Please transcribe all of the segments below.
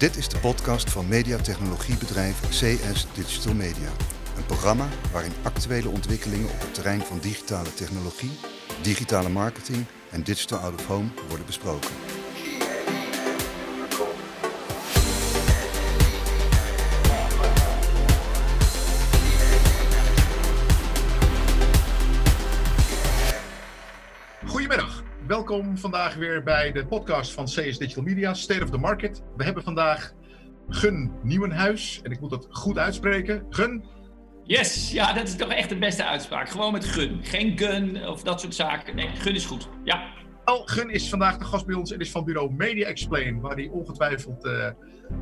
Dit is de podcast van mediatechnologiebedrijf CS Digital Media. Een programma waarin actuele ontwikkelingen op het terrein van digitale technologie, digitale marketing en digital out of home worden besproken. Welkom vandaag weer bij de podcast van CS Digital Media, State of the Market. We hebben vandaag Gun Nieuwenhuis, en ik moet dat goed uitspreken. Gun, Yes, ja, dat is toch echt de beste uitspraak. Gewoon met gun. Geen gun of dat soort zaken. Nee, gun is goed. Ja. Al Gun is vandaag de gast bij ons en is van bureau Media Explain, waar hij ongetwijfeld eh,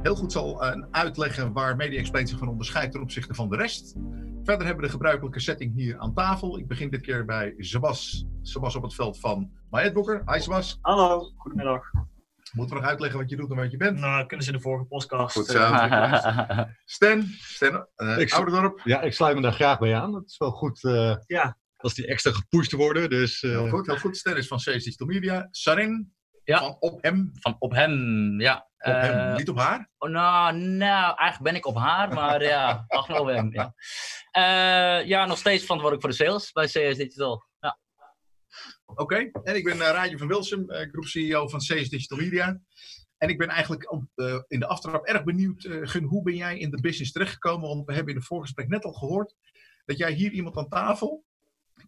heel goed zal eh, uitleggen waar Media Explain zich van onderscheidt ten opzichte van de rest. Verder hebben we de gebruikelijke setting hier aan tafel. Ik begin dit keer bij Sebas. Sebas op het veld van Maetboeker. Hi Sebas. Hallo, goedemiddag. Moeten we nog uitleggen wat je doet en wat je bent? Nou, kunnen ze in de vorige podcast. Goed eh, zo. Stan, Stan uh, Ik- Ouderdorp. Ja, ik sluit me daar graag bij aan. Het is wel goed eh, ja, als die extra gepusht worden. Dus eh, Heel goed, heel goed. Stan is van CS Digital Media. Sarin Ja. van Op Hem. Van op hem, ja. Op hem, Eh, niet op haar. oh, nou, nou, eigenlijk ben ik op haar, maar ja, ach wel op hem, ja. Eh, ja, nog steeds verantwoordelijk voor de sales bij CS Digital. Ja. Oké, en ik ben uh, Raadje van Wilsum, uh, groep CEO van CS Digital Media. En ik ben eigenlijk op, uh, in de aftrap erg benieuwd, uh, Gun, hoe ben jij in de business terechtgekomen? Want we hebben in het voorgesprek net al gehoord dat jij hier iemand aan tafel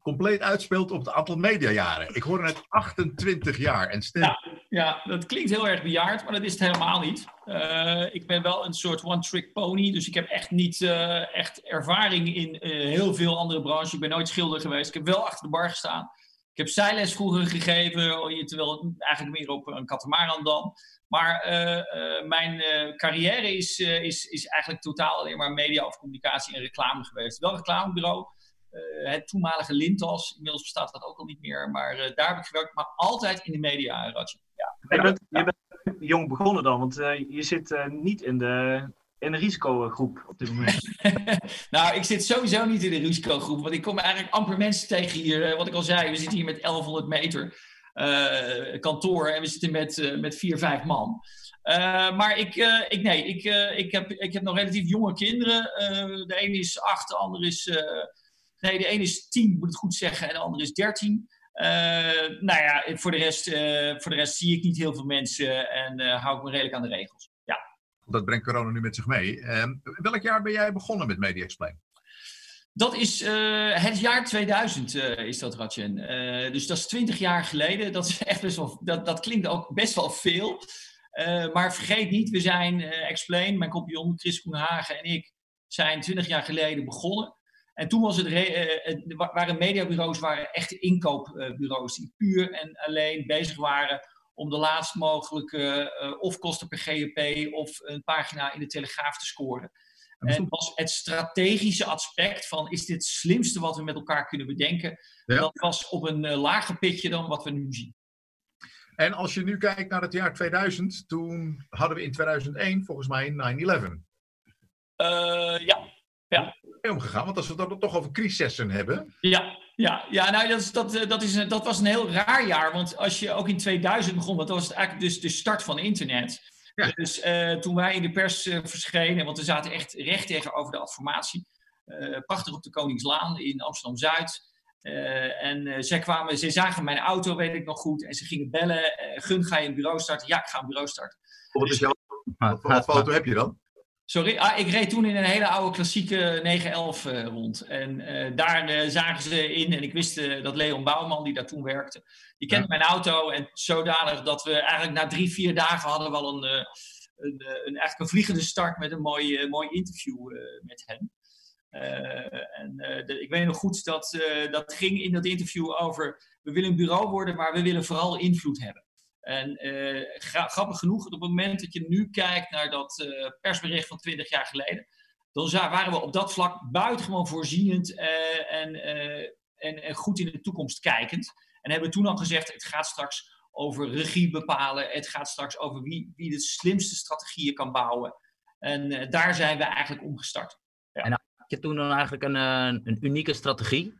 compleet uitspeelt op het aantal mediajaren. Ik hoorde net 28 jaar. En stel... ja, dat klinkt heel erg bejaard, maar dat is het helemaal niet. Uh, ik ben wel een soort one-trick pony, dus ik heb echt niet uh, echt ervaring in uh, heel veel andere branches. Ik ben nooit schilder geweest. Ik heb wel achter de bar gestaan. Ik heb zijles vroeger gegeven, oh, terwijl eigenlijk meer op een katamaran dan. Maar mijn carrière is, is, is eigenlijk totaal alleen maar media of communicatie en reclame geweest. Wel reclamebureau, het toenmalige Lintas. Inmiddels bestaat dat ook al niet meer. Maar uh, daar heb ik gewerkt, maar altijd in de media, Radje. Ja. Je, bent, je bent jong begonnen dan, want uh, je zit niet in de, in de risicogroep op dit moment. nou, ik zit sowieso niet in de risicogroep, want ik kom eigenlijk amper mensen tegen hier. Wat ik al zei, we zitten hier met 1100 meter kantoor en we zitten met, met vier, vijf man. Uh, maar ik, uh, ik, nee, ik, uh, ik, heb, ik heb nog relatief jonge kinderen. de een is acht, de ander is Nee, de ene is 10, moet ik het goed zeggen, en de andere is 13. Uh, nou ja, voor de, rest, uh, voor de rest zie ik niet heel veel mensen en uh, hou ik me redelijk aan de regels. Ja. Dat brengt corona nu met zich mee. welk jaar ben jij begonnen met Media Explain? Dat is het jaar 2000, is dat, Ratjen. dus dat is 20 jaar geleden. Dat, is echt best wel, dat, dat klinkt ook best wel veel. maar vergeet niet, we zijn Explain, mijn compagnon Chris Koenhagen en ik, zijn 20 jaar geleden begonnen. En toen was het uh, waren mediabureaus waren echte inkoopbureaus die puur en alleen bezig waren om de laatst mogelijke uh, of kosten per GEP of een pagina in de Telegraaf te scoren. En was het strategische aspect van is dit het slimste wat we met elkaar kunnen bedenken, ja. dat was op een uh, lager pitje dan wat we nu zien. En als je nu kijkt naar het jaar 2000, toen hadden we in 2001 volgens mij 9-11. ja, ja omgegaan? Want als we het dan toch over crisissen hebben. Ja, ja, ja nou, dat, is, dat, dat, is, dat was een heel raar jaar. Want als je ook in 2000 begon, dat was eigenlijk dus de start van internet. Ja. Dus uh, toen wij in de pers uh, verschenen, want we zaten echt recht tegenover de adformatie. Uh, prachtig op de Koningslaan in Amsterdam-Zuid. en zij kwamen, ze zagen mijn auto, weet ik nog goed. En ze gingen bellen. Gun, ga je een bureau starten? Ja, ik ga een bureau starten. Wat, is jouw, wat, wat foto heb je dan? Sorry, ah, ik reed toen in een hele oude klassieke 911 uh, rond. En uh, daar uh, zagen ze in, en ik wist dat Leon Bouwman, die daar toen werkte, die kende ja. mijn auto. En zodanig dat we eigenlijk na drie, vier dagen hadden we al een, een, een, een, eigenlijk een vliegende start met een mooi, mooi interview met hen. en de, ik weet nog goed dat dat ging in dat interview over, we willen een bureau worden, maar we willen vooral invloed hebben. En uh, grappig genoeg, op het moment dat je nu kijkt naar dat uh, persbericht van 20 jaar geleden, dan waren we op dat vlak buitengewoon voorzienend uh, en, en, en, goed in de toekomst kijkend. En hebben toen al gezegd, het gaat straks over regie bepalen, het gaat straks over wie, wie de slimste strategieën kan bouwen. En daar zijn we eigenlijk omgestart. Ja. En had je toen dan eigenlijk een, een unieke strategie?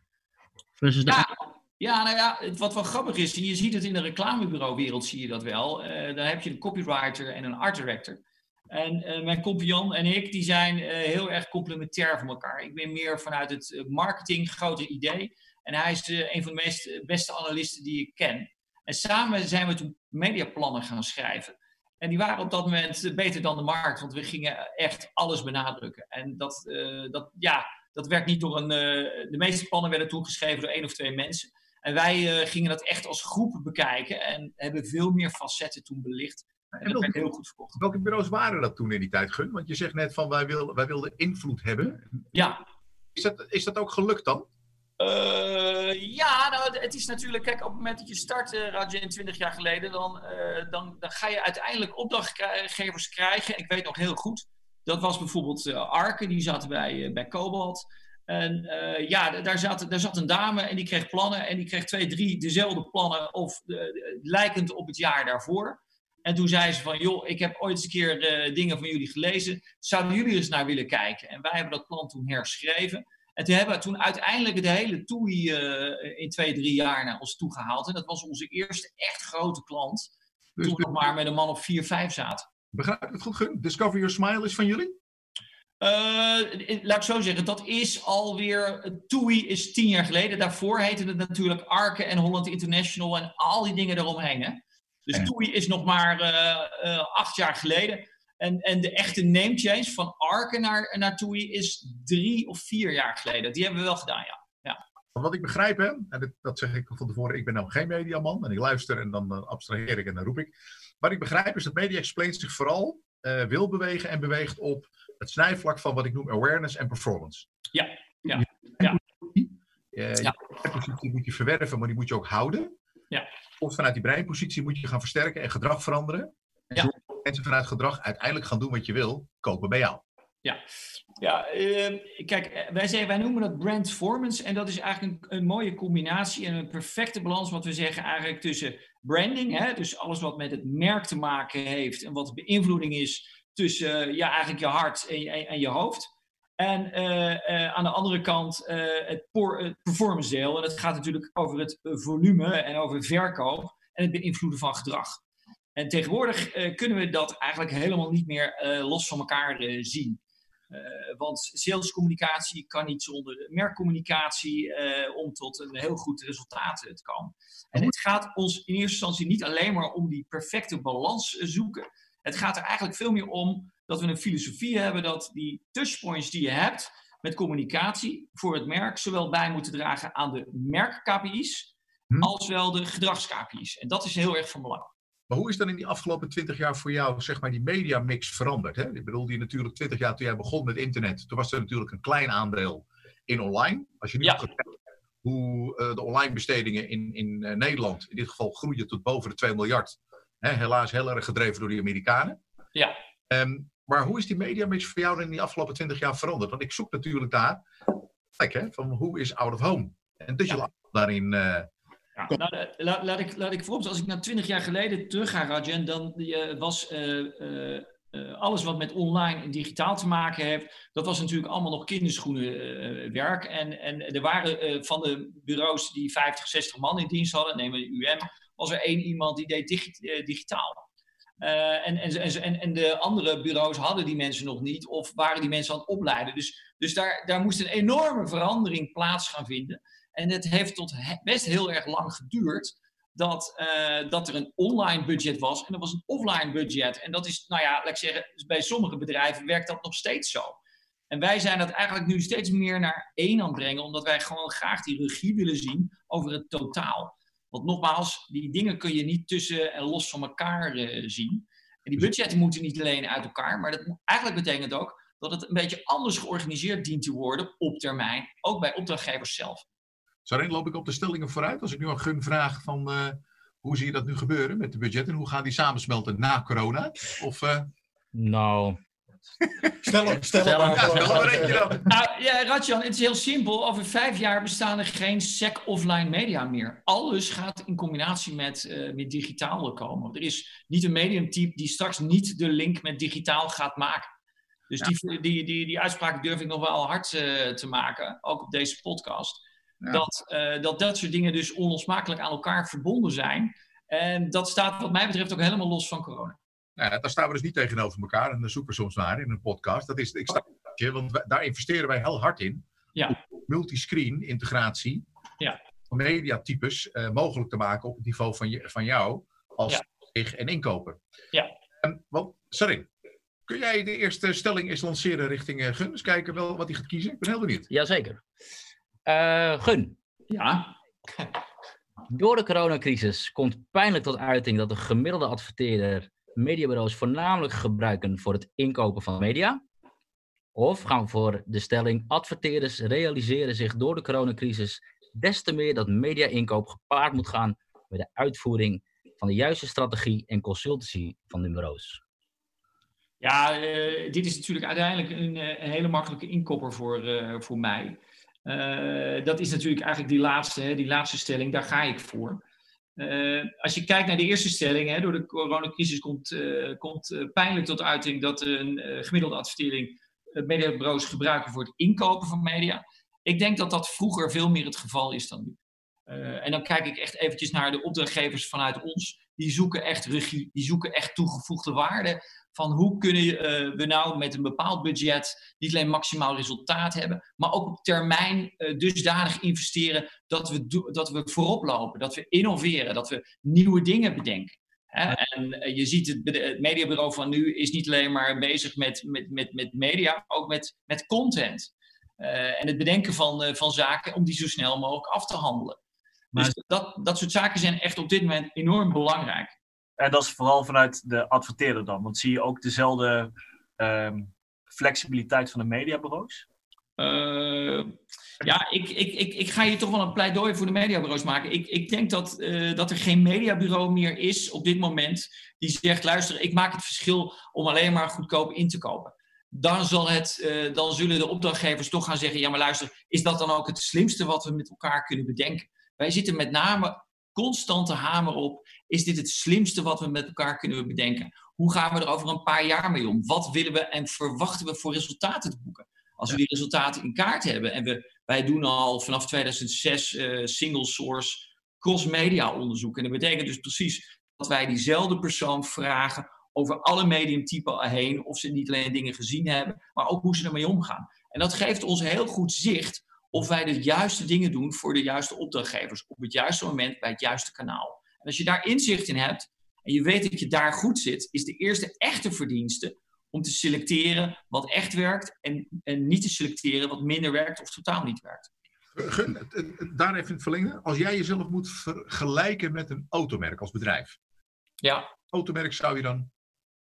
Ja, Ja, nou ja, wat wel grappig is, je ziet het in de reclamebureauwereld, zie je dat wel. Uh, dan heb je een copywriter en een art director. En uh, mijn compagnon en ik, die zijn uh, heel erg complementair van elkaar. Ik ben meer vanuit het eh, marketing, grote idee. En hij is een van de meest, beste analisten die ik ken. En samen zijn we toen mediaplannen gaan schrijven. En die waren op dat moment beter dan de markt, want we gingen echt alles benadrukken. En dat, dat, ja, dat werd niet door een. de meeste plannen werden toen geschreven door één of twee mensen. En wij gingen dat echt als groep bekijken en hebben veel meer facetten toen belicht. En, en dat werd heel goed verkocht. Welke bureaus waren dat toen in die tijd, Gun? Want je zegt net van wij, wil, wij wilden invloed hebben. Ja. Is dat, is dat ook gelukt dan? Uh, ja, nou, het is natuurlijk, kijk, op het moment dat je start, uh, Rajen, 20 jaar geleden, dan, uh, dan, dan ga je uiteindelijk opdrachtgevers krijgen. Ik weet nog heel goed, dat was bijvoorbeeld Arke, die zat bij, bij Cobalt. En ja, daar zat, daar zat een dame en die kreeg plannen en die kreeg twee, drie dezelfde plannen of lijkend op het jaar daarvoor. En toen zei ze van, joh, ik heb ooit eens een keer uh, dingen van jullie gelezen. Zouden jullie eens naar willen kijken? En wij hebben dat plan toen herschreven. En toen hebben we toen uiteindelijk de hele TUI uh, in twee, drie jaar naar ons toe gehaald. En dat was onze eerste echt grote klant. Dus toen we nog maar met een man of vier, vijf zaten. Begrijp ik het goed, Gun? Discover Your Smile is van jullie? Uh, laat ik zo zeggen, dat is alweer. TUI is tien jaar geleden. Daarvoor heette het natuurlijk Arke en Holland International en al die dingen eromheen. Hè? Dus ja. TUI is nog maar uh, acht jaar geleden. En, en de echte name change van Arke naar, naar TUI is drie of vier jaar geleden. Die hebben we wel gedaan, ja. ja. Wat ik begrijp, hè, en dat, zeg ik van tevoren, ik ben nou geen mediaman en ik luister en dan abstraheer ik en dan roep ik. Wat ik begrijp is dat Media Explained zich vooral wil bewegen en beweegt op het snijvlak van wat ik noem awareness en performance. Ja, ja, ja. ja. Je positie moet je verwerven, maar die moet je ook houden. Ja. Of vanuit die breinpositie moet je gaan versterken en gedrag veranderen. Ja. Zodat mensen vanuit gedrag uiteindelijk gaan doen wat je wil, kopen bij jou. Ja, ja uh, kijk, wij, zeggen, wij noemen dat brandformance. En dat is eigenlijk een, een, mooie combinatie en een perfecte balans, wat we zeggen, eigenlijk tussen branding, hè, dus alles wat met het merk te maken heeft en wat de beïnvloeding is tussen uh, ja, eigenlijk je hart en, en, en je hoofd. En uh, uh, aan de andere kant het, het, performance deel. En dat gaat natuurlijk over het volume en over verkoop en het beïnvloeden van gedrag. En tegenwoordig kunnen we dat eigenlijk helemaal niet meer los van elkaar zien. want salescommunicatie kan niet zonder merkcommunicatie om tot een heel goed resultaat te komen. En het gaat ons in eerste instantie niet alleen maar om die perfecte balans zoeken. Het gaat er eigenlijk veel meer om dat we een filosofie hebben dat die touchpoints die je hebt met communicatie voor het merk zowel bij moeten dragen aan de merk-KPI's hm. als wel de gedrags-KPI's. En dat is heel erg van belang. Maar hoe is dan in die afgelopen twintig jaar voor jou zeg maar, die mediamix veranderd? Hè? Ik bedoel, die natuurlijk twintig jaar toen jij begon met internet, toen was er natuurlijk een klein aandeel in online. Als je nu ja. kijkt hoe uh, de online bestedingen in, in uh, Nederland in dit geval groeien tot boven de 2 miljard. Hè? Helaas heel erg gedreven door de Amerikanen. Ja. Um, maar hoe is die mediamix voor jou in die afgelopen twintig jaar veranderd? Want ik zoek natuurlijk daar, kijk hè, van hoe is out of home? En dus je ja. daarin... Uh... Ja, nou, laat, laat, ik, laat ik voorop, als ik naar twintig jaar geleden terug ga, Rajan, dan uh, was uh, alles wat met online en digitaal te maken heeft, dat was natuurlijk allemaal nog kinderschoenen werk. En, en er waren van de bureaus die 50, 60 man in dienst hadden, de UM, was er één iemand die deed digi digitaal. En, en, en, en de andere bureaus hadden die mensen nog niet of waren die mensen aan het opleiden. Dus, dus daar, daar moest een enorme verandering plaats gaan vinden. En het heeft tot best heel erg lang geduurd dat, uh, dat er een online budget was en er was een offline budget. En dat is, nou ja, laat ik zeggen, bij sommige bedrijven werkt dat nog steeds zo. En wij zijn dat eigenlijk nu steeds meer naar één aan het brengen, omdat wij gewoon graag die regie willen zien over het totaal. Want nogmaals, die dingen kun je niet tussen en los van elkaar uh, zien. En die budgetten moeten niet alleen uit elkaar, maar dat eigenlijk betekent ook dat het een beetje anders georganiseerd dient te worden op termijn, ook bij opdrachtgevers zelf. Zorin loop ik op de stellingen vooruit. Als ik nu aan Gun vraag van uh, hoe zie je dat nu gebeuren met de budgetten? Hoe gaan die samensmelten na corona? Of, uh... Nou, Stel hem, stel dan. Nou, ja, Radjan, het is heel simpel. Over vijf jaar bestaan er geen SEC offline media meer. Alles gaat in combinatie met, uh, met digitaal komen. Er is niet een mediumtype die straks niet de link met digitaal gaat maken. Dus ja. die, die, die, die uitspraak durf ik nog wel hard uh, te maken, ook op deze podcast. Ja. Dat, uh, dat dat soort dingen dus onlosmakelijk aan elkaar verbonden zijn. En dat staat wat mij betreft ook helemaal los van corona. Nou, ja, daar staan we dus niet tegenover elkaar en dan zoeken we soms naar in een podcast. Dat is, ik sta, want wij- daar investeren wij heel hard in. Ja. Om multiscreen integratie Ja. van mediatypes eh, mogelijk te maken op het niveau van, je, van jou als Ja. en inkoper. Ja. Want, sorry, kun jij de eerste stelling eens lanceren richting eh, Gun? Eens kijken wel wat hij gaat kiezen. Ik ben heel benieuwd. Jazeker. Eh Gun, Ja, door de coronacrisis komt pijnlijk tot uiting dat de gemiddelde adverteerder mediabureaus voornamelijk gebruiken voor het inkopen van media. Of gaan we voor de stelling, adverteerders realiseren zich door de coronacrisis des te meer dat media-inkoop gepaard moet gaan met de uitvoering van de juiste strategie en consultancy van de bureaus. Ja, eh, dit is natuurlijk uiteindelijk een, eh, een hele makkelijke inkopper voor, voor mij. Eh, dat is natuurlijk eigenlijk die laatste, hè, die laatste stelling, daar ga ik voor. Eh, als je kijkt naar de eerste stelling, hè, door de coronacrisis komt, eh, komt pijnlijk tot uiting dat een gemiddelde advertering mediabureaus gebruiken voor het inkopen van media. Ik denk dat dat vroeger veel meer het geval is dan nu. En dan kijk ik echt eventjes naar de opdrachtgevers vanuit ons. Die zoeken echt die zoeken echt toegevoegde waarde van hoe kunnen eh, we nou met een bepaald budget niet alleen maximaal resultaat hebben, maar ook op termijn eh, dusdanig investeren dat we, dat we voorop lopen, dat we innoveren, dat we nieuwe dingen bedenken. Hè? En eh, je ziet het, het mediabureau van nu is niet alleen maar bezig met, met, met, met media, maar ook met, met content. En het bedenken van, van zaken om die zo snel mogelijk af te handelen. Dus dat, dat soort zaken zijn echt op dit moment enorm belangrijk. En dat is vooral vanuit de adverteerder dan. Want zie je ook dezelfde ehm, flexibiliteit van de mediabureaus? Eh, ja, ik, ik, ik, ik ga hier toch wel een pleidooi voor de mediabureaus maken. Ik, ik denk dat, eh, dat er geen mediabureau meer is op dit moment die zegt: luister, ik maak het verschil om alleen maar goedkoop in te kopen. Dan, zal het, eh, dan zullen de opdrachtgevers toch gaan zeggen: ja, maar luister, is dat dan ook het slimste wat we met elkaar kunnen bedenken? Wij zitten met name constant te hamer op: is dit het slimste wat we met elkaar kunnen bedenken? Hoe gaan we er over een paar jaar mee om? Wat willen we en verwachten we voor resultaten te boeken? Als we die resultaten in kaart hebben en we, wij doen al vanaf 2006 eh, single source cross-media onderzoek. En dat betekent dus precies dat wij diezelfde persoon vragen over alle mediumtypen heen, of ze niet alleen dingen gezien hebben, maar ook hoe ze ermee omgaan. En dat geeft ons heel goed zicht of wij de juiste dingen doen voor de juiste opdrachtgevers, op het juiste moment, bij het juiste kanaal. En als je daar inzicht in hebt en je weet dat je daar goed zit, is de eerste echte verdienste om te selecteren wat echt werkt en, en niet te selecteren wat minder werkt of totaal niet werkt. Gun, daar even in het verlengen. Als jij jezelf moet vergelijken met een automerk als bedrijf. Ja, Automerk zou je dan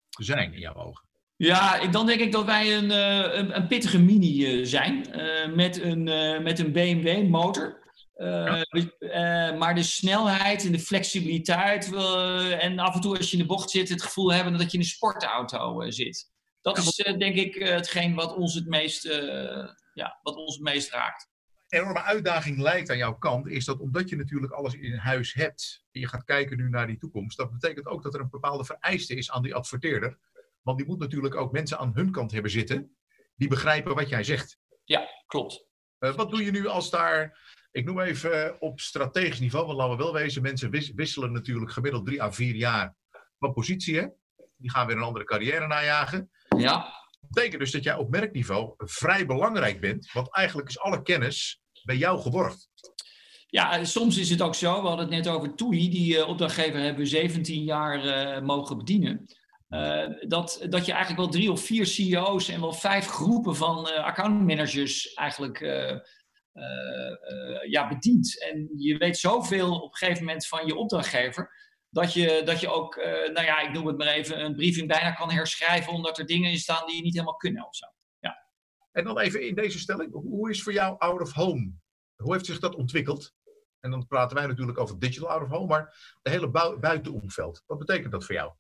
zijn in jouw ogen? Ja, dan denk ik dat wij een, eh, een, een pittige mini eh, zijn. eh, met, een, met een BMW motor. Eh, maar de snelheid en de flexibiliteit. en af en toe als je in de bocht zit, het gevoel hebben dat je in een sportauto zit. Dat is denk ik hetgeen wat ons het meest, ja, wat ons het meest raakt. Een enorme uitdaging lijkt aan jouw kant, is dat omdat je natuurlijk alles in huis hebt, en je gaat kijken nu naar die toekomst, dat betekent ook dat er een bepaalde vereiste is aan die adverteerder. Want die moet natuurlijk ook mensen aan hun kant hebben zitten, die begrijpen wat jij zegt. Ja, klopt. Eh, wat doe je nu als daar, ik noem even eh, op strategisch niveau, want laten we wel wezen, mensen wis- wisselen natuurlijk gemiddeld drie à vier jaar van positie. Hè? Die gaan weer een andere carrière najagen. Ja, Dat betekent dus dat jij op merkniveau vrij belangrijk bent, want eigenlijk is alle kennis bij jou geworgd. Ja, en soms is het ook zo. We hadden het net over TUI. Die eh, opdrachtgever hebben we 17 jaar mogen bedienen. Eh, dat, dat je eigenlijk wel drie of vier CEO's en wel vijf groepen van eh accountmanagers eigenlijk eh, ja, bedient. En je weet zoveel op een gegeven moment van je opdrachtgever. Dat je, dat je ook, nou ja, ik noem het maar even, een briefing bijna kan herschrijven. Omdat er dingen in staan die je niet helemaal kunnen of zo. En dan even in deze stelling, hoe is voor jou out of home? Hoe heeft zich dat ontwikkeld? En dan praten wij natuurlijk over digital out of home, maar de hele bui- buitenomveld. Wat betekent dat voor jou?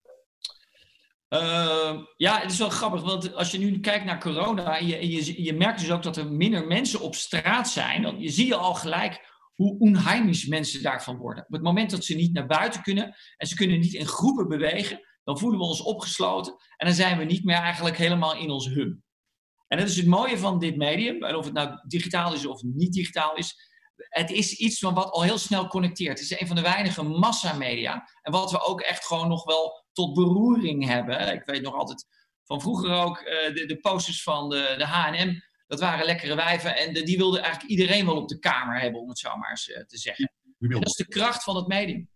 Uh, ja, het is wel grappig, want als je nu kijkt naar corona en je, je, je merkt dus ook dat er minder mensen op straat zijn, dan zie je al gelijk hoe onheimisch mensen daarvan worden. Op het moment dat ze niet naar buiten kunnen en ze kunnen niet in groepen bewegen, dan voelen we ons opgesloten en dan zijn we niet meer eigenlijk helemaal in ons hum. En dat is het mooie van dit medium, of het nou digitaal is of niet digitaal is, het is iets van wat al heel snel connecteert. Het is een van de weinige massamedia. En wat we ook echt gewoon nog wel tot beroering hebben. Ik weet nog altijd van vroeger ook eh, de, de posters van de, de H&M. Dat waren lekkere wijven en de, die wilde eigenlijk iedereen wel op de kamer hebben, om het zo maar eens eh, te zeggen. En dat is de kracht van het medium.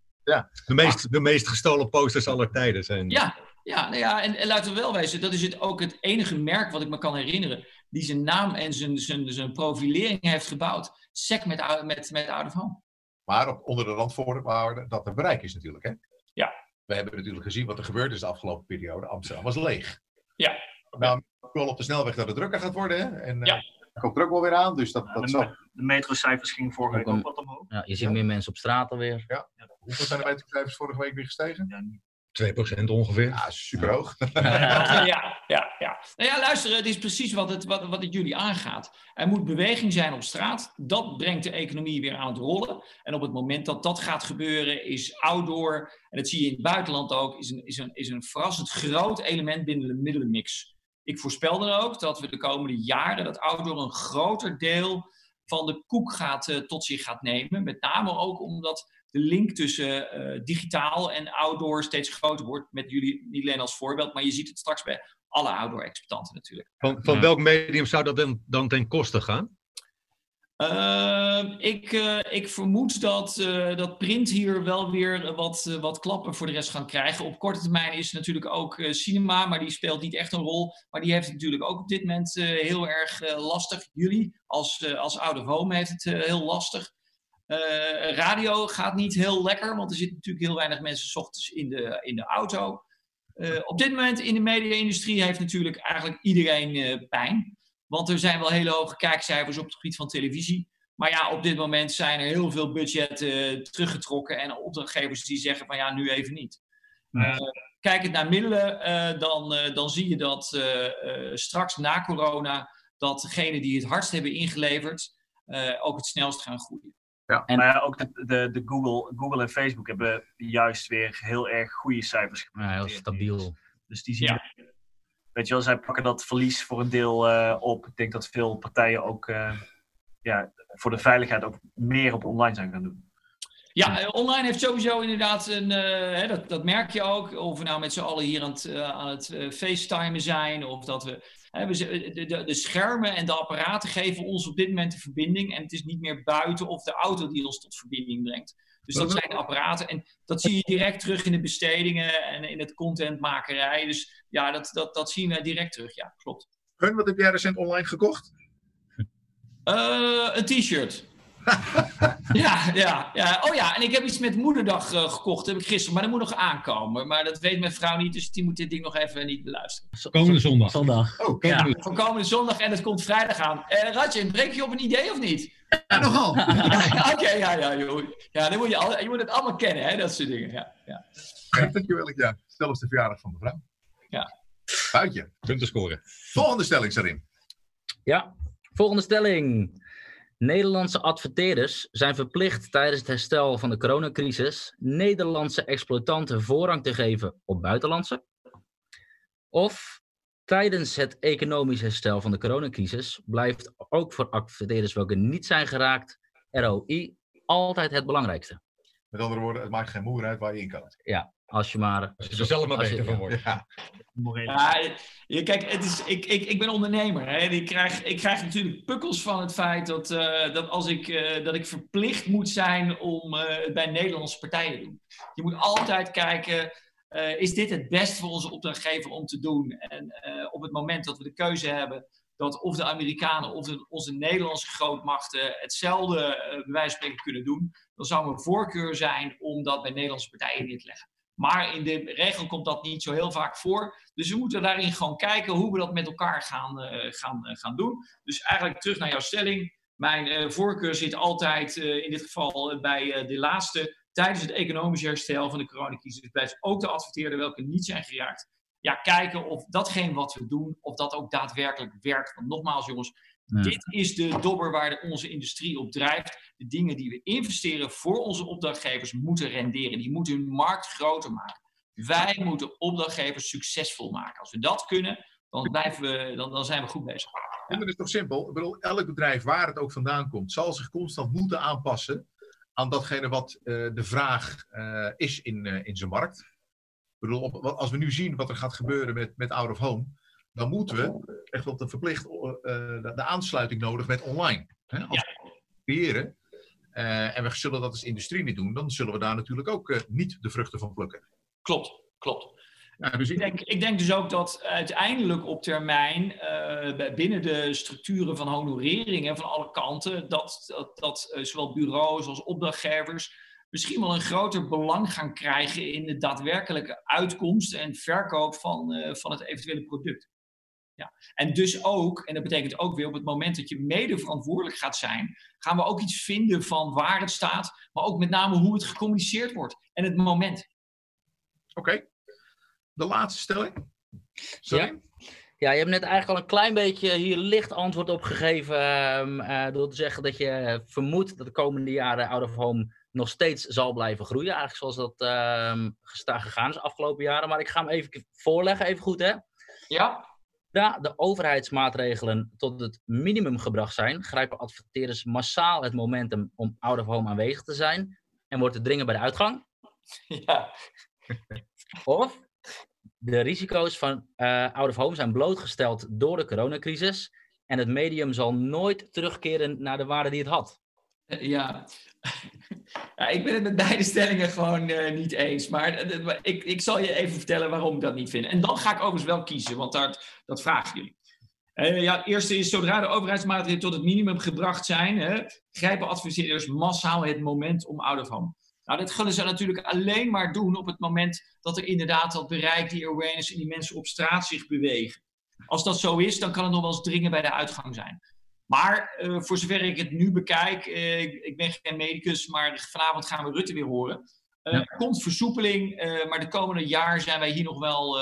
De meest, de meest gestolen posters aller tijden zijn. Ja, ja, nou ja en, en laten we wel wezen, dat is het ook het enige merk wat ik me kan herinneren, die zijn naam en zijn, zijn, zijn profilering heeft gebouwd. Sec met, met, met Out of Home. Maar op, onder de randvoorwaarde dat er bereik is natuurlijk. Hè? Ja. We hebben natuurlijk gezien wat er gebeurd is de afgelopen periode. Amsterdam was leeg. Ja. Nou, wel op de snelweg dat het drukker gaat worden. Hè? En Ja. eh, er komt er ook wel weer aan. Dus dat, dat de, zal... de metrocijfers gingen vorige week Ook wat omhoog. Ja, je ziet meer mensen op straat alweer. Hoeveel zijn de metrocijfers vorige week weer gestegen? Ja, niet- 2% ongeveer. Ja, super hoog. Ja, ja, ja. Nou ja, luister, het is precies wat het, wat, wat het jullie aangaat. Er moet beweging zijn op straat. Dat brengt de economie weer aan het rollen. En op het moment dat dat gaat gebeuren, is outdoor, en dat zie je in het buitenland ook, is een, is een, is een verrassend groot element binnen de middelenmix. Ik voorspel dan ook dat we de komende jaren dat outdoor een groter deel van de koek gaat, eh, tot zich gaat nemen. Met name ook omdat de link tussen eh, digitaal en outdoor steeds groter wordt. Met jullie niet alleen als voorbeeld, maar je ziet het straks bij alle outdoor-exploitanten natuurlijk. Van, van Ja. welk medium zou dat dan, dan ten koste gaan? Ehm, ik, eh, ik vermoed dat, eh, dat print hier wel weer wat, wat klappen voor de rest gaan krijgen. Op korte termijn is natuurlijk ook eh, cinema, maar die speelt niet echt een rol. Maar die heeft het natuurlijk ook op dit moment eh, heel erg lastig. Jullie als, als out of home heeft het heel lastig. Eh, radio gaat niet heel lekker, want er zitten natuurlijk heel weinig mensen 's ochtends in de, in de auto. Eh, op dit moment in de media-industrie heeft natuurlijk eigenlijk iedereen eh, pijn. Want er zijn wel hele hoge kijkcijfers op het gebied van televisie. Maar ja, op dit moment zijn er heel veel budgetten teruggetrokken. En opdrachtgevers die zeggen van ja, nu even niet. Kijkend naar middelen, dan, dan zie je dat straks na corona... dat degenen die het hardst hebben ingeleverd ook het snelst gaan groeien. En- Maar ja, ook de, de, de Google, Google en Facebook hebben juist weer heel erg goede cijfers Ja, heel stabiel. Dus die zien, Ja. weet je wel, zij pakken dat verlies voor een deel eh, op. Ik denk dat veel partijen ook eh, ja, voor de veiligheid ook meer op online zijn gaan doen. Ja, eh, online heeft sowieso inderdaad een, hè, dat, dat merk je ook. Of we nou met z'n allen hier aan het, aan het eh, facetimen zijn. Of dat we, de, de, de schermen en de apparaten geven ons op dit moment de verbinding. En het is niet meer buiten of de auto die ons tot verbinding brengt. Dus dat zijn de apparaten. En dat zie je direct terug in de bestedingen en in het contentmakerij. Dus ja, dat, dat, dat zien we direct terug. Ja, klopt. Hun, wat heb jij recent online gekocht? Eh, een t-shirt. Ja, ja, ja. Oh ja, en ik heb iets met moederdag eh, gekocht. Dat heb ik gisteren, maar dat moet nog aankomen. Maar dat weet mijn vrouw niet, dus die moet dit ding nog even niet beluisteren. Komende zondag. Zondag. Oh, Ja, kijk. voor komende zondag en het komt vrijdag aan. Radje, breek je op een idee of niet? Ja, nogal. Oké, ja, ja, joh. Ja, dan moet je, al, je moet het allemaal kennen, hè, dat soort dingen. Ja, ja. Ja, dankjewel. Ja, zelfs de verjaardag van mevrouw. Ja. Buitje. Punten scoren. Volgende stelling, Sarin. Ja, volgende stelling. Nederlandse adverteerders zijn verplicht tijdens het herstel van de coronacrisis Nederlandse exploitanten voorrang te geven op buitenlandse. Of tijdens het economisch herstel van de coronacrisis blijft ook voor adverteerders welke niet zijn geraakt ROI altijd het belangrijkste. Met andere woorden, het maakt geen moer uit waar je in kan. Als je maar... Als je er zelf maar je- beter van wordt. Ja. Ja, je, kijk, het is, ik, ik, ik ben ondernemer. Hè. Ik, krijg, ik krijg natuurlijk pukkels van het feit dat, eh, dat, als ik, eh, dat ik verplicht moet zijn om eh, het bij Nederlandse partijen te doen. Je moet altijd kijken, eh, is dit het best voor onze opdrachtgever om te doen? En eh, op het moment dat we de keuze hebben dat of de Amerikanen of de, onze Nederlandse grootmachten hetzelfde bij wijze van spreken kunnen doen, dan zou mijn voorkeur zijn om dat bij Nederlandse partijen neer te leggen. Maar in de regel komt dat niet zo heel vaak voor. Dus we moeten daarin gewoon kijken hoe we dat met elkaar gaan, eh, gaan, eh, gaan doen. Dus eigenlijk terug naar jouw stelling. Mijn eh, voorkeur zit altijd in dit geval bij de laatste. Tijdens het economische herstel van de coronacrisis blijft ook de adverteerder welke niet zijn geraakt. Ja, kijken of datgene wat we doen, of dat ook daadwerkelijk werkt. Want nogmaals jongens, Ja. dit is de dobber waar de- onze industrie op drijft. De dingen die we investeren voor onze opdrachtgevers moeten renderen. Die moeten hun markt groter maken. Wij moeten opdrachtgevers succesvol maken. Als we dat kunnen, dan, blijven we, dan, dan zijn we goed bezig. En dat is toch simpel. Ik bedoel, elk bedrijf waar het ook vandaan komt, zal zich constant moeten aanpassen aan datgene wat eh, de vraag eh, is in, eh, in zijn markt. Ik bedoel, op, als we nu zien wat er gaat gebeuren met, met out of home, dan moeten we echt op de verplicht eh, de, de aansluiting nodig met online. Hè? Als we creëren, eh, en we zullen dat als industrie niet doen, dan zullen we daar natuurlijk ook eh, niet de vruchten van plukken. Klopt, klopt. Ja, dus Ik denk, ik denk dus ook dat uiteindelijk op termijn eh, binnen de structuren van honoreringen van alle kanten, dat, dat, dat eh, zowel bureaus als opdrachtgevers misschien wel een groter belang gaan krijgen in de daadwerkelijke uitkomst en verkoop van, eh, van het eventuele product. Ja. En dus ook, en dat betekent ook weer op het moment dat je mede verantwoordelijk gaat zijn, gaan we ook iets vinden van waar het staat, maar ook met name hoe het gecommuniceerd wordt en het moment. Oké. De laatste stelling. Sorry. Ja, je hebt net eigenlijk al een klein beetje hier licht antwoord op gegeven. ehm, eh, door te zeggen dat je vermoedt dat de komende jaren out of home nog steeds zal blijven groeien. Eigenlijk zoals dat ehm, gesta- gegaan is de afgelopen jaren. Maar ik ga hem even voorleggen, even goed hè. Ja, Zodra de overheidsmaatregelen tot het minimum gebracht zijn, grijpen adverteerders massaal het momentum om out of home aanwezig te zijn en wordt het dringen bij de uitgang. ja. Of de risico's van eh, out of home zijn blootgesteld door de coronacrisis en het medium zal nooit terugkeren naar de waarde die het had. Eh, Ja. ja, ik ben het met beide stellingen gewoon eh, niet eens. Maar eh, ik, ik zal je even vertellen waarom ik dat niet vind. En dan ga ik overigens wel kiezen, want dat, dat vragen jullie. Ja, het eerste is, zodra de overheidsmaatregelen tot het minimum gebracht zijn, hè, grijpen adverteerders massaal het moment om of home. Nou, dat zullen ze natuurlijk alleen maar doen op het moment dat er inderdaad dat bereik, die awareness en die mensen op straat zich bewegen. Als dat zo is, dan kan het nog wel eens dringen bij de uitgang zijn. Maar eh, voor zover ik het nu bekijk, eh, ik, ik ben geen medicus, maar vanavond gaan we Rutte weer horen. Eh, Ja. Er komt versoepeling, maar de komende jaar zijn wij hier nog wel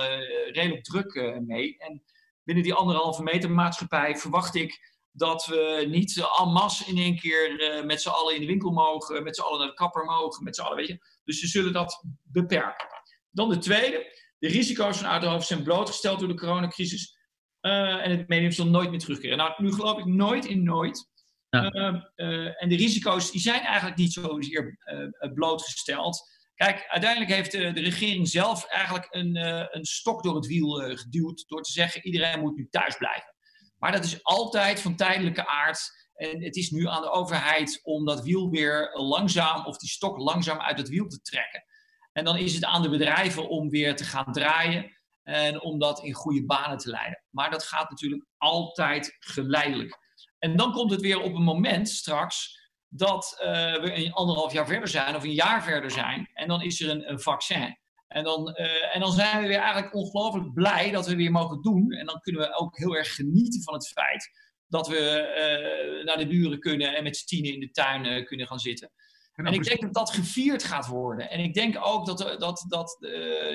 redelijk druk mee. En binnen die anderhalve meter maatschappij verwacht ik dat we niet en masse in één keer met z'n allen in de winkel mogen, met z'n allen naar de kapper mogen, met z'n allen, weet je. Dus ze zullen dat beperken. Dan de tweede. De risico's van out-of-hoofd zijn blootgesteld door de coronacrisis. Eh, en het medium zal nooit meer terugkeren. Nou, nu geloof ik nooit in nooit. Ja. Eh, eh, en de risico's die zijn eigenlijk niet zozeer eh, blootgesteld. Kijk, uiteindelijk heeft de, de regering zelf eigenlijk een, een stok door het wiel geduwd. Door te zeggen, iedereen moet nu thuis blijven. Maar dat is altijd van tijdelijke aard. En het is nu aan de overheid om dat wiel weer langzaam, of die stok langzaam uit het wiel te trekken. En dan is het aan de bedrijven om weer te gaan draaien. En om dat in goede banen te leiden. Maar dat gaat natuurlijk altijd geleidelijk. En dan komt het weer op een moment straks dat eh, we een anderhalf jaar verder zijn of een jaar verder zijn. En dan is er een, een vaccin. En dan, eh, en dan zijn we weer eigenlijk ongelooflijk blij dat we weer mogen doen. En dan kunnen we ook heel erg genieten van het feit dat we eh, naar de buren kunnen en met z'n tienen in de tuin kunnen gaan zitten. En En ik denk dat dat gevierd gaat worden. En ik denk ook dat, dat, dat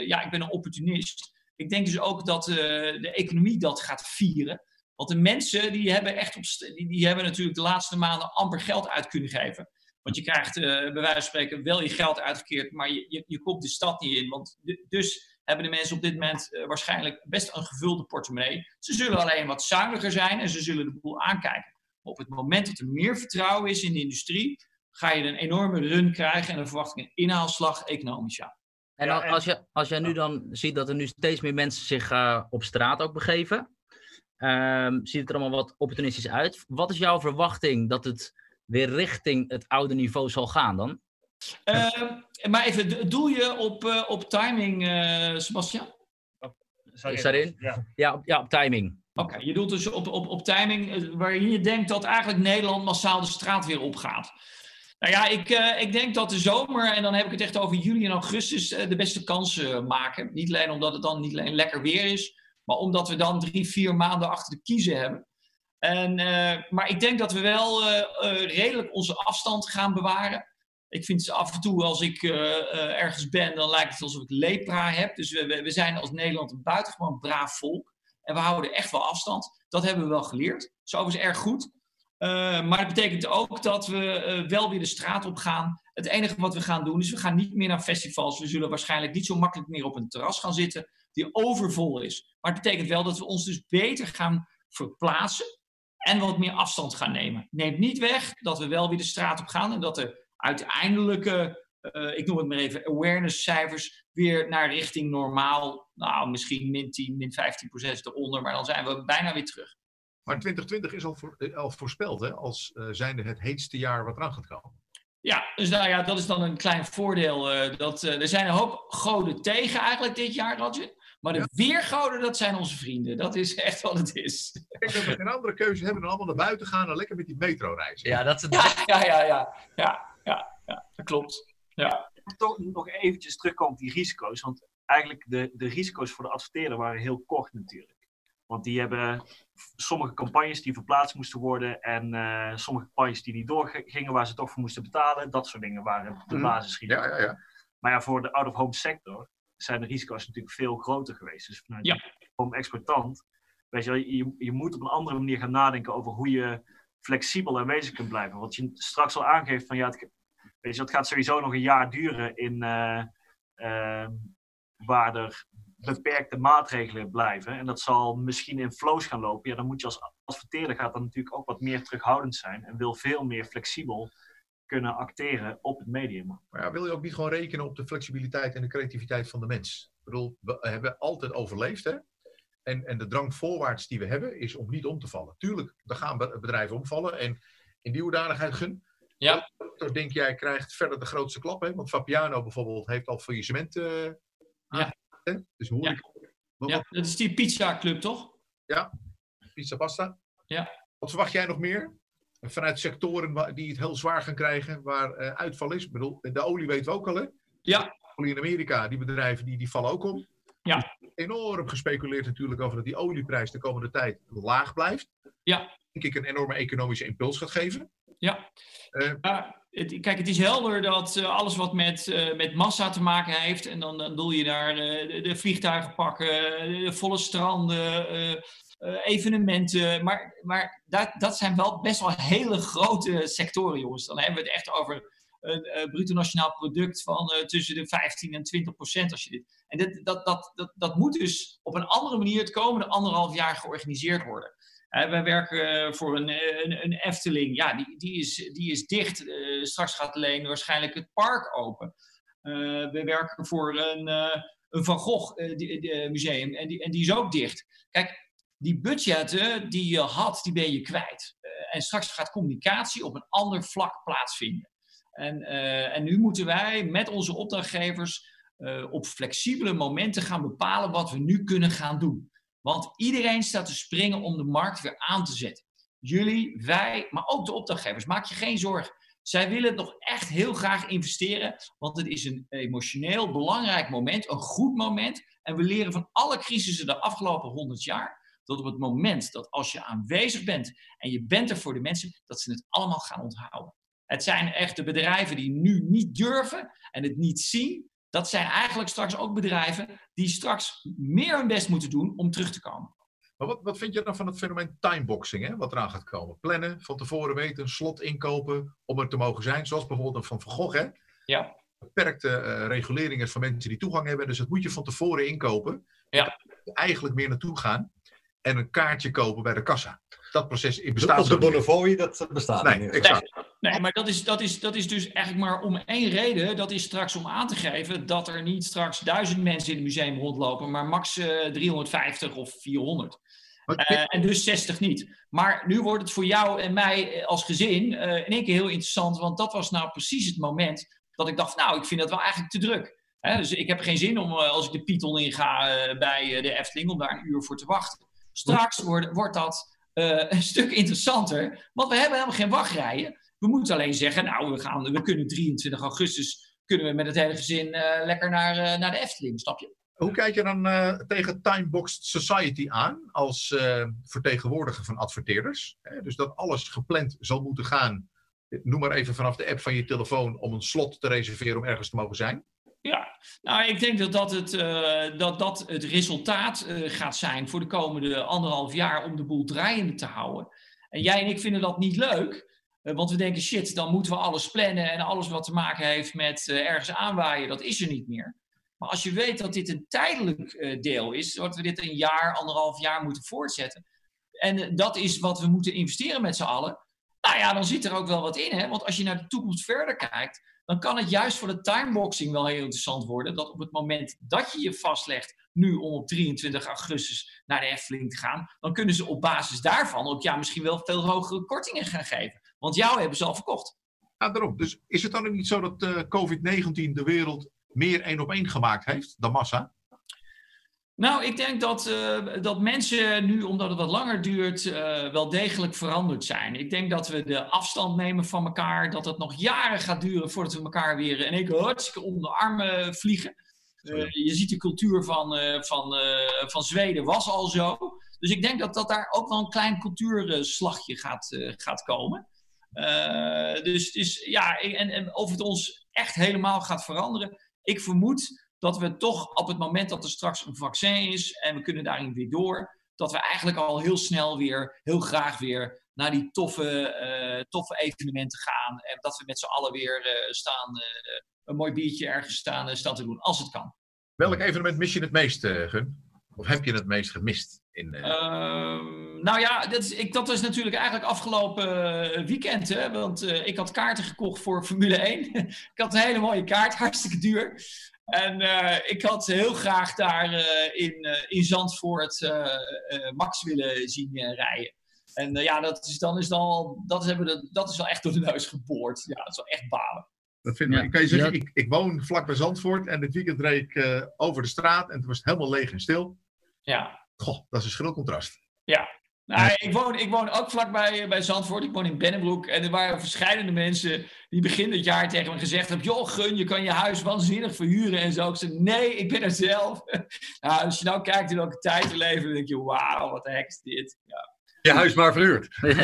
ja, ik ben een opportunist. Ik denk dus ook dat eh, de economie dat gaat vieren. Want de mensen die hebben echt op, die, die hebben natuurlijk de laatste maanden amper geld uit kunnen geven. Want je krijgt eh, bij wijze van spreken wel je geld uitgekeerd, maar je, je, je komt de stad niet in. Want dus hebben de mensen op dit moment eh, waarschijnlijk best een gevulde portemonnee. Ze zullen alleen wat zuiniger zijn en ze zullen de boel aankijken. Op het moment dat er meer vertrouwen is in de industrie, ga je een enorme run krijgen en dan verwacht ik een inhaalslag economisch. Ja. En Ja, al- en- als, je, als jij nu dan ziet dat er nu steeds meer mensen zich eh, op straat ook begeven, ehm, ziet het er allemaal wat opportunistisch uit. Wat is jouw verwachting dat het weer richting het oude niveau zal gaan dan? Ehm, maar even, do- doel je op, eh, op timing, eh Sebastian? Is je- daarin? Ja. Ja, op, ja, op timing. Oké, je doelt dus op, op, op timing waarin je denkt dat eigenlijk Nederland massaal de straat weer opgaat. Nou ja, ik, eh, ik denk dat de zomer, en dan heb ik het echt over juli en augustus, eh, de beste kansen maken. Niet alleen omdat het dan niet alleen lekker weer is, maar omdat we dan drie, vier maanden achter de kiezen hebben. En, eh, maar ik denk dat we wel eh, eh, redelijk onze afstand gaan bewaren. Ik vind af en toe als ik eh, eh, ergens ben, dan lijkt het alsof ik lepra heb. Dus we, we, zijn als Nederland een buitengewoon braaf volk. En we houden echt wel afstand. Dat hebben we wel geleerd. Dat is erg goed. Eh, maar het betekent ook dat we eh, wel weer de straat op gaan. Het enige wat we gaan doen is we gaan niet meer naar festivals. We zullen waarschijnlijk niet zo makkelijk meer op een terras gaan zitten die overvol is. Maar het betekent wel dat we ons dus beter gaan verplaatsen. en wat meer afstand gaan nemen. Neemt niet weg dat we wel weer de straat op gaan en dat de uiteindelijke, eh, ik noem het maar even, awareness cijfers weer naar richting normaal, nou misschien min 10, min 15 procent eronder, maar dan zijn we bijna weer terug. Maar 2020 is al, voor, eh, al voorspeld hè, als uh, zijnde het heetste jaar wat eraan gaat komen. Ja, dus nou ja, dat is dan een klein voordeel. Uh, dat, er zijn een hoop goden tegen eigenlijk dit jaar, Roger. Maar de ja. weergoden, dat zijn onze vrienden. Dat is echt wat het is. Kijk, dat we geen andere keuze hebben dan allemaal naar buiten gaan en lekker met die metro reizen. Ja, dat is het. Ja, ja, ja, ja, ja, ja, ja dat klopt. Ja. Toch nog eventjes terugkomen op die risico's. Want eigenlijk de, de risico's voor de adverteerder waren heel kort natuurlijk. Want die hebben sommige campagnes die verplaatst moesten worden en uh, sommige campagnes die niet doorgingen waar ze toch voor moesten betalen. Dat soort dingen waren de basisrisico's. Ja, ja, ja. Maar ja, voor de out-of-home sector zijn de risico's natuurlijk veel groter geweest. Dus vanuit ja. de exploitant, weet je, je, je moet op een andere manier gaan nadenken over hoe je flexibel aanwezig kunt blijven. Wat je straks al aangeeft van ja, het, weet je, het gaat sowieso nog een jaar duren in uh, uh, waar er beperkte maatregelen blijven. En dat zal misschien in flows gaan lopen. Ja, dan moet je als adverteerder gaat dan natuurlijk ook wat meer terughoudend zijn en wil veel meer flexibel kunnen acteren op het medium. Maar ja, wil je ook niet gewoon rekenen op de flexibiliteit en de creativiteit van de mens? Ik bedoel, we hebben altijd overleefd, hè? En, en de drang voorwaarts die we hebben is om niet om te vallen. Tuurlijk, er gaan bedrijven omvallen. En in die hoedanigheid, Gun, ja. toch denk jij krijgt verder de grootste klap. Hè? Want Fabiano bijvoorbeeld heeft al faillissement uh, ja. Hè? Dus hoor ja. ik... Ja, dat is die pizza club, toch? Ja, pizza pasta. Ja. Wat verwacht jij nog meer? Vanuit sectoren die het heel zwaar gaan krijgen, waar uh, uitval is. Ik bedoel, de olie weten we ook al, hè? Ja. Olie in Amerika, die bedrijven die, die vallen ook om. Ja. Enorm gespeculeerd natuurlijk over dat die olieprijs de komende tijd laag blijft. Ja. Denk ik een enorme economische impuls gaat geven. Ja. Uh, het, kijk, het is helder dat uh, alles wat met, met massa te maken heeft, en dan, dan doe je daar de, de, vliegtuigen pakken, de volle stranden, evenementen, maar, maar dat, dat zijn wel best wel hele grote sectoren, jongens. Dan hebben we het echt over een bruto nationaal product van tussen de 15 en 20 procent. Als je dit, en dat, dat, dat, dat, dat moet dus op een andere manier het komende anderhalf jaar georganiseerd worden. Wij werken voor een, een, een, Efteling. Ja, die, die, is, die is dicht. Uh, straks gaat alleen waarschijnlijk het park open. We werken voor een, een Van Gogh museum en die, en die is ook dicht. Kijk, die budgetten die je had, die ben je kwijt. en straks gaat communicatie op een ander vlak plaatsvinden. En, en nu moeten wij met onze opdrachtgevers op flexibele momenten gaan bepalen wat we nu kunnen gaan doen. Want iedereen staat te springen om de markt weer aan te zetten. Jullie, wij, maar ook de opdrachtgevers. Maak je geen zorgen. Zij willen nog echt heel graag investeren, want het is een emotioneel belangrijk moment, een goed moment. En we leren van alle crisissen de afgelopen 100 jaar dat op het moment dat als je aanwezig bent en je bent er voor de mensen, dat ze het allemaal gaan onthouden. Het zijn echt de bedrijven die nu niet durven en het niet zien, dat zijn eigenlijk straks ook bedrijven die straks meer hun best moeten doen om terug te komen. Maar wat, wat vind je dan van het fenomeen timeboxing, hè, wat eraan gaat komen? Plannen, van tevoren weten, een slot inkopen om er te mogen zijn, zoals bijvoorbeeld een Van Van Gogh, hè? Ja. Beperkte uh, reguleringen van mensen die toegang hebben, dus dat moet je van tevoren inkopen. Ja. Eigenlijk meer naartoe gaan en een kaartje kopen bij de kassa. Dat proces bestaat Op de Bonnefoy, dat bestaat nee, niet. Exact. Nee, maar dat is, dat, is, dat is dus eigenlijk maar om één reden. Dat is straks om aan te geven dat er niet straks duizend mensen in het museum rondlopen, maar max uh, 350 of 400. Uh, en dus 60 niet. Maar nu wordt het voor jou en mij als gezin uh, in één keer heel interessant, want dat was nou precies het moment dat ik dacht, nou, ik vind dat wel eigenlijk te druk. Hè? Dus ik heb geen zin om, als ik de Python inga bij de Efteling, om daar een uur voor te wachten. Straks wordt, wordt dat een stuk interessanter, want we hebben helemaal geen wachtrijen. We moeten alleen zeggen, nou, we, gaan, we kunnen 23 augustus kunnen we met het hele gezin uh, lekker naar, uh, naar de Efteling, snap je? Hoe kijk je dan uh, tegen Timeboxed Society aan als vertegenwoordiger van adverteerders? Hè? Dus dat alles gepland zal moeten gaan, noem maar even vanaf de app van je telefoon, om een slot te reserveren om ergens te mogen zijn? Ja, nou, ik denk dat dat het, uh, dat, dat het resultaat uh, gaat zijn voor de komende anderhalf jaar om de boel draaiende te houden. En jij en ik vinden dat niet leuk, want we denken, shit, dan moeten we alles plannen en alles wat te maken heeft met ergens aanwaaien, dat is er niet meer. Maar als je weet dat dit een tijdelijk deel is, dat we dit een jaar, anderhalf jaar moeten voortzetten, en dat is wat we moeten investeren met z'n allen. Nou ja, dan zit er ook wel wat in. Hè? Want als je naar de toekomst verder kijkt, dan kan het juist voor de timeboxing wel heel interessant worden. Dat op het moment dat je je vastlegt, nu om op 23 augustus naar de Efteling te gaan, dan kunnen ze op basis daarvan ook ja, misschien wel veel hogere kortingen gaan geven. Want jou hebben ze al verkocht. Ja, daarom. Dus is het dan ook niet zo dat eh, COVID-19 de wereld meer één op één gemaakt heeft dan massa? Nou, ik denk dat, uh, dat mensen nu, omdat het wat langer duurt, uh, wel degelijk veranderd zijn. Ik denk dat we de afstand nemen van elkaar, dat het nog jaren gaat duren voordat we elkaar weer in één keer hartstikke om de armen vliegen. Uh, je ziet de cultuur van, van, van Zweden was al zo. Dus ik denk dat, dat daar ook wel een klein cultuurslagje gaat, gaat komen. Dus, dus ja, en, en of het ons echt helemaal gaat veranderen, ik vermoed dat we toch op het moment dat er straks een vaccin is en we kunnen daarin weer door, dat we eigenlijk al heel snel weer, heel graag weer naar die toffe, uh, toffe evenementen gaan. En dat we met z'n allen weer uh, staan, een mooi biertje ergens staan, staan te doen, als het kan. Welk evenement mis je het meest, Gun? Of heb je het meest gemist? In, ehm, nou ja, dat is, ik, dat is natuurlijk eigenlijk afgelopen weekend. Hè, want ik had kaarten gekocht voor Formule 1. ik had een hele mooie kaart, hartstikke duur. En uh, ik had heel graag daar uh, in, uh, in Zandvoort Max willen zien rijden. En ja, dat is, dan is dan, dat, hebben we, dat is wel echt door de neus geboord. Ja, dat is wel echt balen. Dat vind ik, ik kan je zeggen, ik, ik woon vlak bij Zandvoort en dit weekend reed ik over de straat en het was helemaal leeg en stil. Ja. Goh, dat is een schril contrast. Ja, nou, ik, woon, ik woon ook vlakbij bij Zandvoort. Ik woon in Bennebroek. En er waren verschillende mensen die begin dit jaar tegen me gezegd hebben... joh, gun, je kan je huis waanzinnig verhuren en zo. Ik zei, nee, ik ben er zelf. nou, als je nou kijkt in welke tijd we leven... dan denk je, wauw, wat de hek is dit. Ja. Je huis maar verhuurd.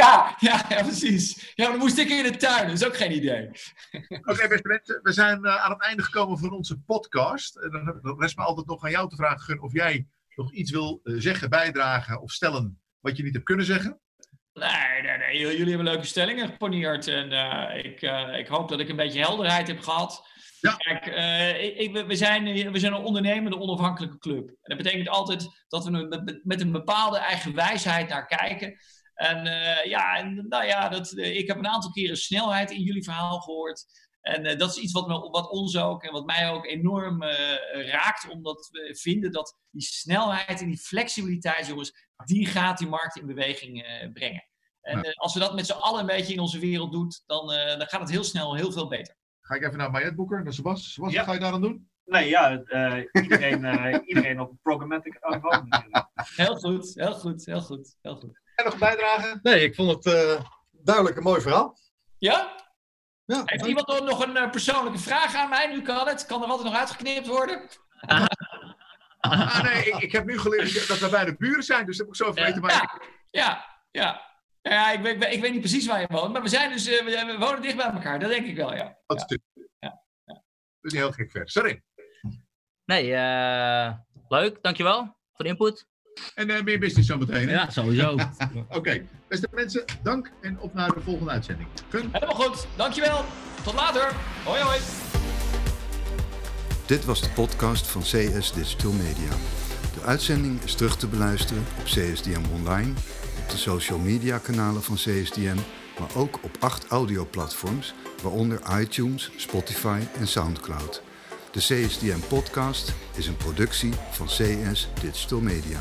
ja, ja, ja, precies. Ja, maar dan moest ik in de tuin. Dat is ook geen idee. Oké, okay, beste mensen. We zijn uh, aan het einde gekomen van onze podcast. En dan rest me altijd nog aan jou te vragen, Gun, of jij nog iets wil zeggen, bijdragen of stellen wat je niet hebt kunnen zeggen? Nee, nee, nee. Jullie hebben leuke stellingen geponeerd. En uh, ik, uh, ik hoop dat ik een beetje helderheid heb gehad. Ja. Kijk, uh, ik, we, zijn, we zijn een ondernemende, onafhankelijke club. En dat betekent altijd dat we met, met een bepaalde eigen wijsheid naar kijken. En ja, en, nou ja dat, ik heb een aantal keren snelheid in jullie verhaal gehoord. En uh, dat is iets wat, me, wat, ons ook en wat mij ook enorm uh, raakt, omdat we vinden dat die snelheid en die flexibiliteit, jongens, die gaat die markt in beweging uh, brengen. En ja. als we dat met z'n allen een beetje in onze wereld doen, dan, dan gaat het heel snel heel veel beter. Ga ik even naar Mayet Boeker, naar Sebas. Sebas, ja. wat ga je daar aan doen? Nee, ja, iedereen, iedereen op programmatic niveau. heel goed, heel goed, heel goed, heel goed. En nog bijdragen? Nee, ik vond het duidelijk een mooi verhaal. Ja? Ja, Heeft iemand nog een uh, persoonlijke vraag aan mij? Nu kan het. Kan er altijd nog uitgeknipt worden? ah, nee, ik, ik, heb nu geleerd dat we bijna buren zijn, dus dat heb ik zo vergeten. Ja, ja, ja, ja. ja ik, ik, ik, weet niet precies waar je woont, maar we, zijn dus, uh, we, we, wonen dicht bij elkaar. Dat denk ik wel, ja. Dat is ja. ja. Dat is niet heel gek ver. Sorry. Nee, uh, leuk. Dankjewel voor de input. En uh, meer business zometeen. Ja, sowieso. Oké, okay. beste mensen, dank en op naar de volgende uitzending. Gun. Helemaal goed, dankjewel. Tot later. Hoi hoi. Dit was de podcast van CS Digital Media. De uitzending is terug te beluisteren op CSDM Online, op de social media kanalen van CSDM, maar ook op acht audioplatforms, waaronder iTunes, Spotify en Soundcloud. De CSDM podcast is een productie van CS Digital Media.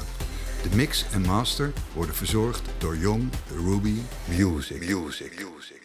De mix en master worden verzorgd door Young Ruby Music. Music. Music.